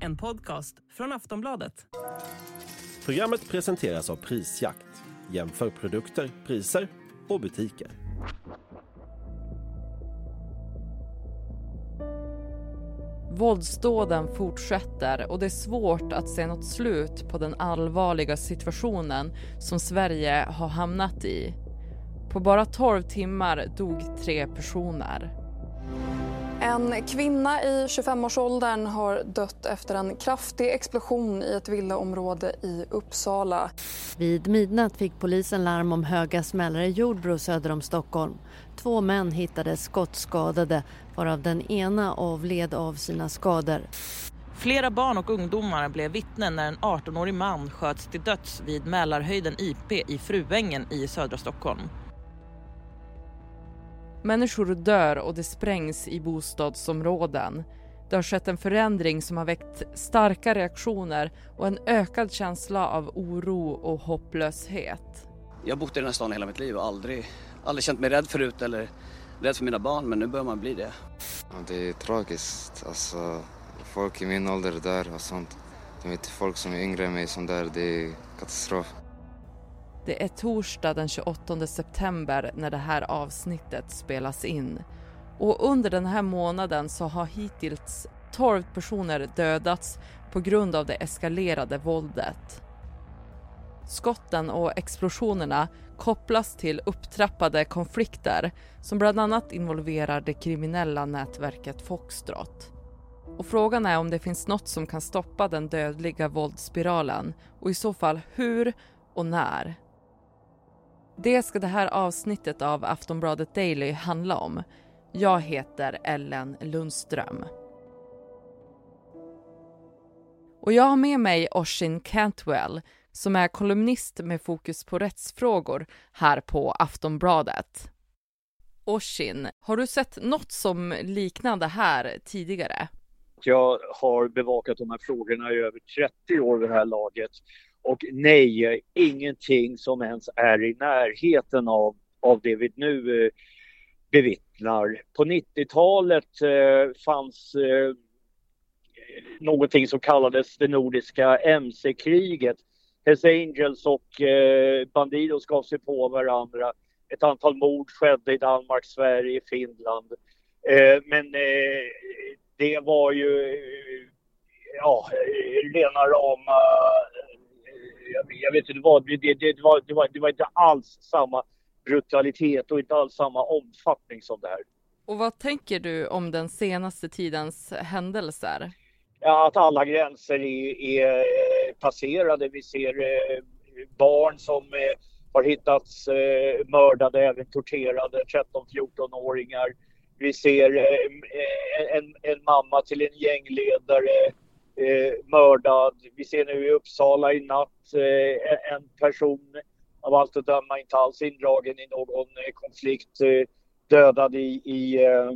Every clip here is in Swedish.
En podcast från Aftonbladet. Programmet presenteras av Prisjakt. Jämför produkter, priser och butiker. Våldsdåden fortsätter och det är svårt att se något slut på den allvarliga situationen som Sverige har hamnat i. På bara 12 timmar dog tre personer. En kvinna i 25-årsåldern har dött efter en kraftig explosion i ett villaområde i Uppsala. Vid midnatt fick polisen larm om höga smällar i Jordbro söder om Stockholm. Två män hittades skottskadade varav den ena avled av sina skador. Flera barn och ungdomar blev vittnen när en 18-årig man sköts till döds vid Mälarhöjden IP i Fruängen i södra Stockholm. Människor dör och det sprängs i bostadsområden. Det har skett en förändring som har väckt starka reaktioner och en ökad känsla av oro och hopplöshet. Jag har bott i den här stan hela mitt liv och aldrig, aldrig känt mig rädd förut eller rädd för mina barn men nu börjar man bli det. Ja, det är tragiskt. Alltså, folk i min ålder dör och sånt. Jag vet folk som är yngre än mig som dör. Det är katastrof. Det är torsdag den 28 september när det här avsnittet spelas in. Och under den här månaden så har hittills 12 personer dödats på grund av det eskalerade våldet. Skotten och explosionerna kopplas till upptrappade konflikter som bland annat involverar det kriminella nätverket Foxtrot. Och frågan är om det finns något som kan stoppa den dödliga våldsspiralen och i så fall hur och när. Det ska det här avsnittet av Aftonbladet Daily handla om. Jag heter Ellen Lundström. Och jag har med mig Oshin Cantwell som är kolumnist med fokus på rättsfrågor här på Aftonbladet. Oshin, har du sett något som liknar det här tidigare? Jag har bevakat de här frågorna i över 30 år vid det här laget och nej, ingenting som ens är i närheten av, av det vi nu eh, bevittnar. På 90-talet eh, fanns eh, någonting som kallades det nordiska MC-kriget. Hells Angels och eh, Bandidos gav sig på varandra. Ett antal mord skedde i Danmark, Sverige, Finland. Eh, men eh, det var ju eh, ja, rena rama jag, vet inte, var, det, det, det, var, det, var, det var inte alls samma brutalitet och inte alls samma omfattning som det här. Och vad tänker du om den senaste tidens händelser? Ja, att alla gränser är, är passerade. Vi ser eh, barn som eh, har hittats eh, mördade, även torterade, 13-14-åringar. Vi ser eh, en, en mamma till en gängledare eh, mördad. Vi ser nu i Uppsala i natt eh, en person av allt att döma inte alls indragen i någon eh, konflikt eh, dödad i, i eh,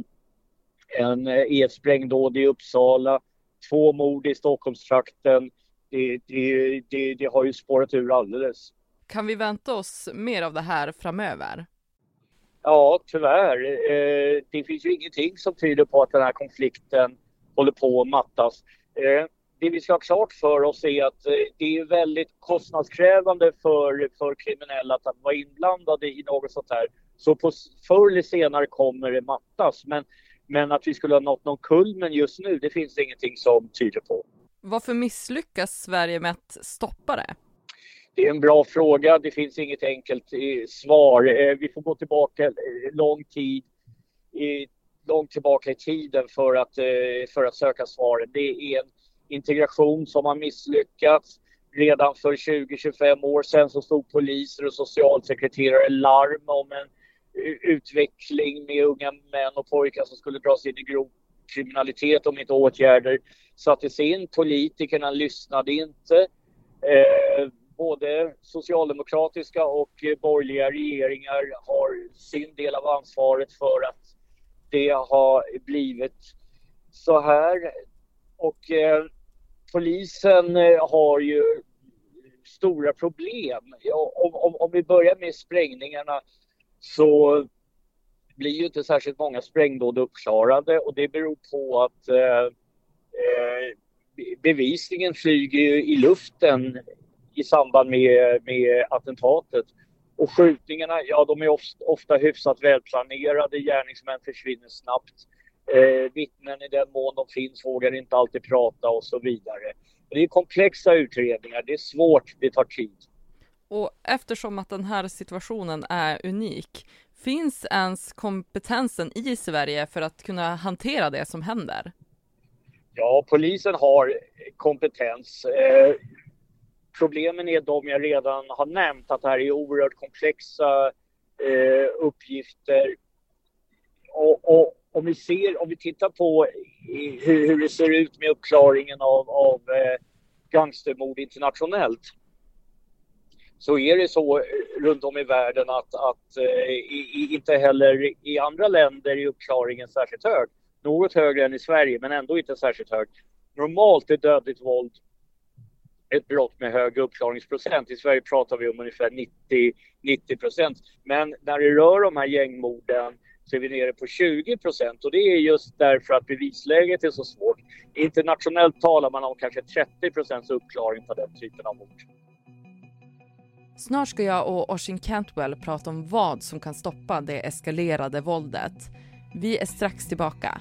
en eh, sprängdåd i Uppsala. Två mord i Stockholmstrakten. Det, det, det, det har ju spårat ur alldeles. Kan vi vänta oss mer av det här framöver? Ja, tyvärr. Eh, det finns ju ingenting som tyder på att den här konflikten håller på att mattas. Eh, det vi ska ha klart för oss är att eh, det är väldigt kostnadskrävande för, för kriminella att vara inblandade i något sånt här. Så på, förr eller senare kommer det mattas. Men, men att vi skulle ha nått någon kulmen just nu, det finns det ingenting som tyder på. Varför misslyckas Sverige med att stoppa det? Det är en bra fråga. Det finns inget enkelt eh, svar. Vi får gå tillbaka lång tid, långt tillbaka i tiden för att, eh, för att söka svaren. Det är en integration som har misslyckats. Redan för 20-25 år sedan så stod poliser och socialsekreterare larm om en eh, utveckling med unga män och pojkar som skulle dras in i grov kriminalitet om inte åtgärder sattes in. Politikerna lyssnade inte. Eh, både socialdemokratiska och eh, borgerliga regeringar har sin del av ansvaret för att det har blivit så här. Och eh, polisen eh, har ju stora problem. Om, om, om vi börjar med sprängningarna så blir ju inte särskilt många sprängdåd uppklarade och det beror på att eh, eh bevisningen flyger i luften i samband med, med attentatet. Och skjutningarna, ja de är ofta, ofta hyfsat välplanerade, gärningsmän försvinner snabbt. Eh, vittnen i den mån de finns vågar inte alltid prata och så vidare. Det är komplexa utredningar, det är svårt, det tar tid. Och eftersom att den här situationen är unik, finns ens kompetensen i Sverige för att kunna hantera det som händer? Ja, polisen har kompetens. Problemen är de jag redan har nämnt, att det här är oerhört komplexa eh, uppgifter. Och, och, om vi ser, om vi tittar på hur, hur det ser ut med uppklaringen av, av eh, gangstermord internationellt så är det så eh, runt om i världen att, att eh, i, inte heller i andra länder är uppklaringen särskilt hög. Något högre än i Sverige, men ändå inte särskilt hög. Normalt är dödligt våld ett brott med hög uppklaringsprocent. I Sverige pratar vi om ungefär 90 procent. Men när det rör de här gängmorden så är vi nere på 20 procent och det är just därför att bevisläget är så svårt. Internationellt talar man om kanske 30 procents uppklaring på den typen av mord. Snart ska jag och Oshin Cantwell prata om vad som kan stoppa det eskalerade våldet. Vi är strax tillbaka.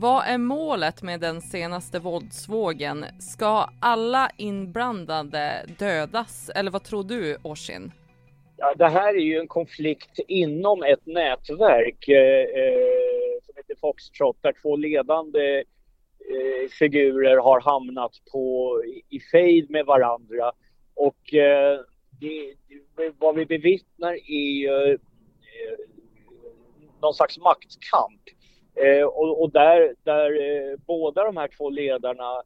Vad är målet med den senaste våldsvågen? Ska alla inblandade dödas? Eller vad tror du, Oshin? Ja, det här är ju en konflikt inom ett nätverk eh, eh som heter Foxtrot där två ledande eh, figurer har hamnat på, i fejd med varandra. Och eh, det, vad vi bevittnar är eh, någon slags maktkamp Eh, och, och, där, där eh, båda de här två ledarna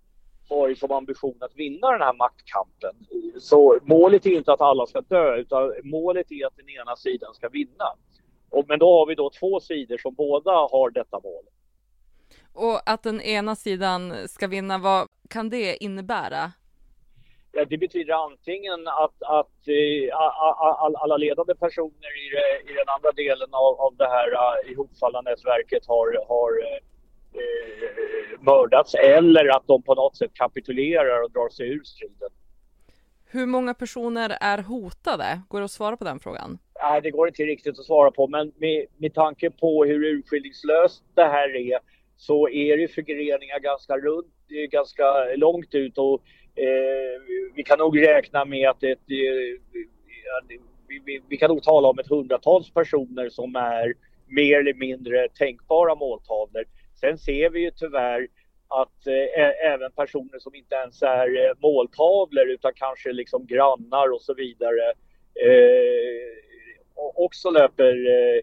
har ju som ambition att vinna den här maktkampen. Så målet är inte att alla ska dö utan målet är att den ena sidan ska vinna. Och, men då har vi då två sidor som båda har detta mål. Och att den ena sidan ska vinna, vad kan det innebära? Det betyder antingen att, att uh, alla ledande personer i, den andra delen av, av det här uh, ihopfallna nätverket har, har uh, mördats eller att de på något sätt kapitulerar och drar sig ur striden. Hur många personer är hotade? Går det att svara på den frågan? Nej, det går inte riktigt att svara på, men med, med tanke på hur urskillningslöst det här är så är det förgreningar ganska runt, ganska långt ut och Eh, vi kan nog räkna med att ett, eh, vi, vi, kan nog tala om ett hundratals personer som är mer eller mindre tänkbara måltavlor. Sen ser vi ju tyvärr att eh, även personer som inte ens är eh, måltavlor utan kanske liksom grannar och så vidare eh, också löper eh,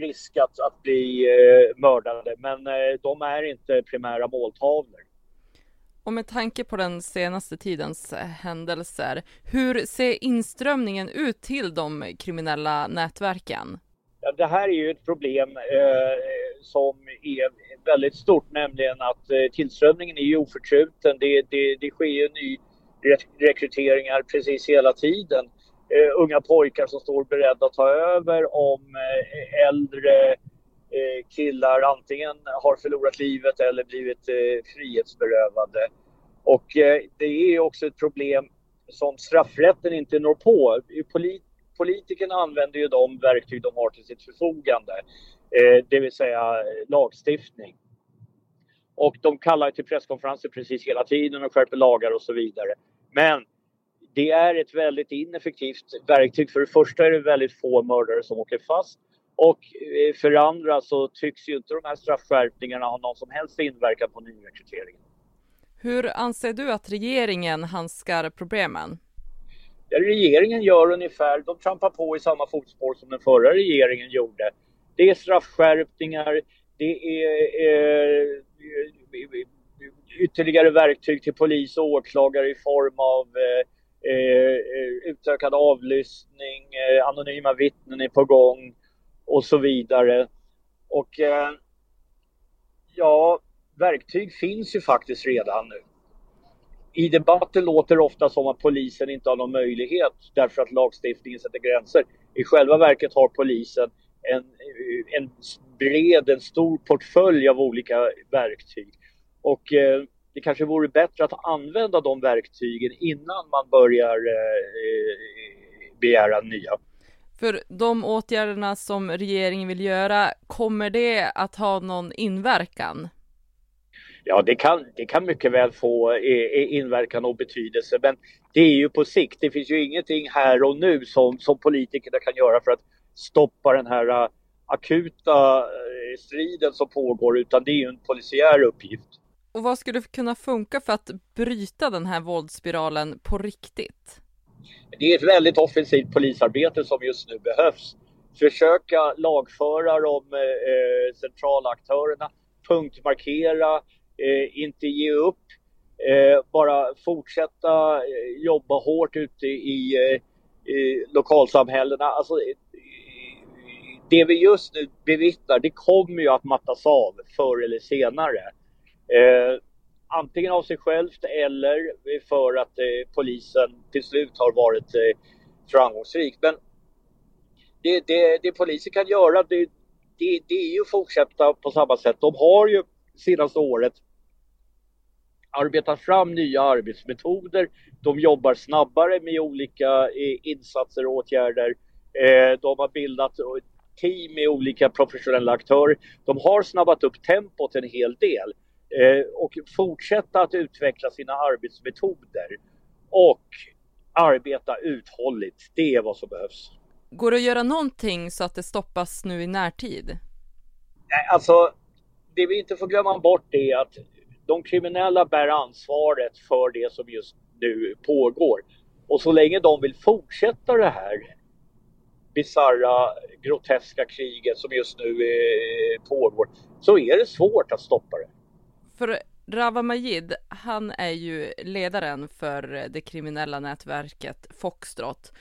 risk att, att bli eh, mördade. Men eh, de är inte primära måltavlor. Och med tanke på den senaste tidens eh, händelser, hur ser inströmningen ut till de kriminella nätverken? Ja, det här är ju ett problem eh, som är väldigt stort, nämligen att eh, tillströmningen är ju oförtruten. Det, det, det sker ju ny rekryteringar precis hela tiden. Uh, unga pojkar som står beredda att ta över om uh, äldre Eh, killar antingen har förlorat livet eller blivit eh, frihetsberövade. Och eh, det är också ett problem som straffrätten inte når på. Polit politikerna använder ju de verktyg de har till sitt förfogande, eh, det vill säga eh, lagstiftning. Och de kallar till presskonferenser precis hela tiden och skärper lagar och så vidare. Men det är ett väldigt ineffektivt verktyg. För det första är det väldigt få mördare som åker fast och eh, för andra så tycks ju inte de här straffskärpningarna ha någon som helst inverkan på nyrekryteringen. Hur anser du att regeringen hanskar problemen? Det regeringen gör ungefär, de trampar på i samma fotspår som den förra regeringen gjorde. Det är straffskärpningar, det är eh, ytterligare verktyg till polis och åklagare i form av eh, eh, utökad avlyssning, eh, anonyma vittnen är på gång och så vidare. Och eh, ja, verktyg finns ju faktiskt redan nu. I debatten låter det ofta som att polisen inte har någon möjlighet därför att lagstiftningen sätter gränser. I själva verket har polisen en, en bred, en stor portfölj av olika verktyg. Och eh, det kanske vore bättre att använda de verktygen innan man börjar eh, eh begära nya. För de åtgärderna som regeringen vill göra, kommer det att ha någon inverkan? Ja, det kan, det kan mycket väl få eh, inverkan och betydelse, men det är ju på sikt. Det finns ju ingenting här och nu som, som politikerna kan göra för att stoppa den här uh, akuta striden som pågår, utan det är ju en polisiär uppgift. Och vad skulle kunna funka för att bryta den här våldsspiralen på riktigt? Det är ett väldigt offensivt polisarbete som just nu behövs. Försöka lagföra de eh, eh centrala aktörerna, punktmarkera, eh, inte ge upp, eh, bara fortsätta eh, jobba hårt ute i, eh, i lokalsamhällena. Alltså, eh, det vi just nu bevittnar, det kommer ju att mattas av förr eller senare. Antingen av sig självt eller för att eh, polisen till slut har varit eh, framgångsrik. Men det, det, det polisen kan göra det, det, det är ju att fortsätta på samma sätt. De har ju senaste året arbetat fram nya arbetsmetoder. De jobbar snabbare med olika eh, insatser och åtgärder. Eh, de har bildat team med olika professionella aktörer. De har snabbat upp tempot en hel del och fortsätta att utveckla sina arbetsmetoder och arbeta uthålligt. Det är vad som behövs. Går det att göra någonting så att det stoppas nu i närtid? Nej, alltså det vi inte får glömma bort är att de kriminella bär ansvaret för det som just nu pågår. Och så länge de vill fortsätta det här bisarra, groteska kriget som just nu eh, pågår så är det svårt att stoppa det. För Rawa Majid, han är ju ledaren för det kriminella nätverket Foxtrot.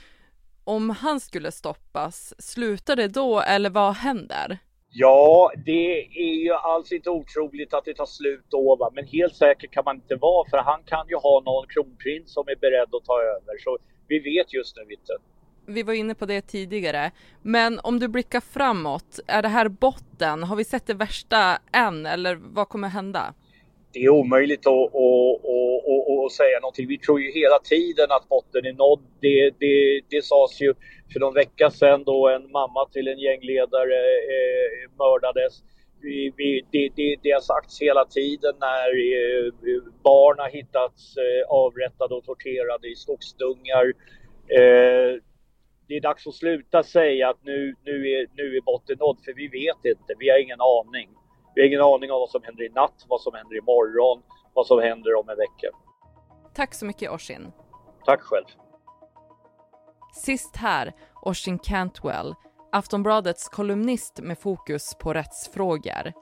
Om han skulle stoppas, slutar det då eller vad händer? Ja, det är ju alls inte otroligt att det tar slut då, va? men helt säker kan man inte vara för han kan ju ha någon kronprins som är beredd att ta över. Så vi vet just nu inte. Vi var inne på det tidigare, men om du blickar framåt, är det här botten? Har vi sett det värsta än eller vad kommer hända? Det är omöjligt att, att, att, att, säga någonting. Vi tror ju hela tiden att botten är nådd. Det, det, det sades ju för någon vecka sedan då en mamma till en gängledare eh, mördades. Vi, vi, det, det, det har sagts hela tiden när eh, barn har hittats eh, avrättade och torterade i skogsdungar. Eh, det är dags att sluta säga att nu, nu, är, nu är botten nådd, för vi vet inte. Vi har ingen aning. Vi har ingen aning om vad som händer i natt, vad som händer imorgon, vad som händer om en vecka. Tack så mycket Oshin. Tack själv. Sist här, Oshin Cantwell, Aftonbladets kolumnist med fokus på rättsfrågor.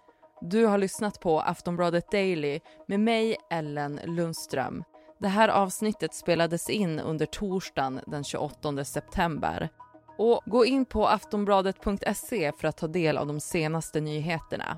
Du har lyssnat på Aftonbladet Daily med mig, Ellen Lundström. Det här avsnittet spelades in under torsdagen den 28 september. Och gå in på aftonbladet.se för att ta del av de senaste nyheterna.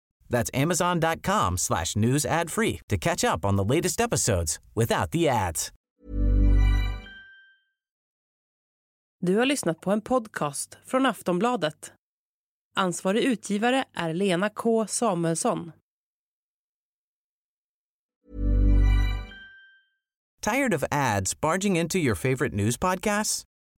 That's amazon.com slash news ad free to catch up on the latest episodes without the ads. Du har lyssnat på en podcast från Aftonbladet. Ansvarig utgivare är Lena K Samuelsson. Tired of ads barging into your favorite news podcasts?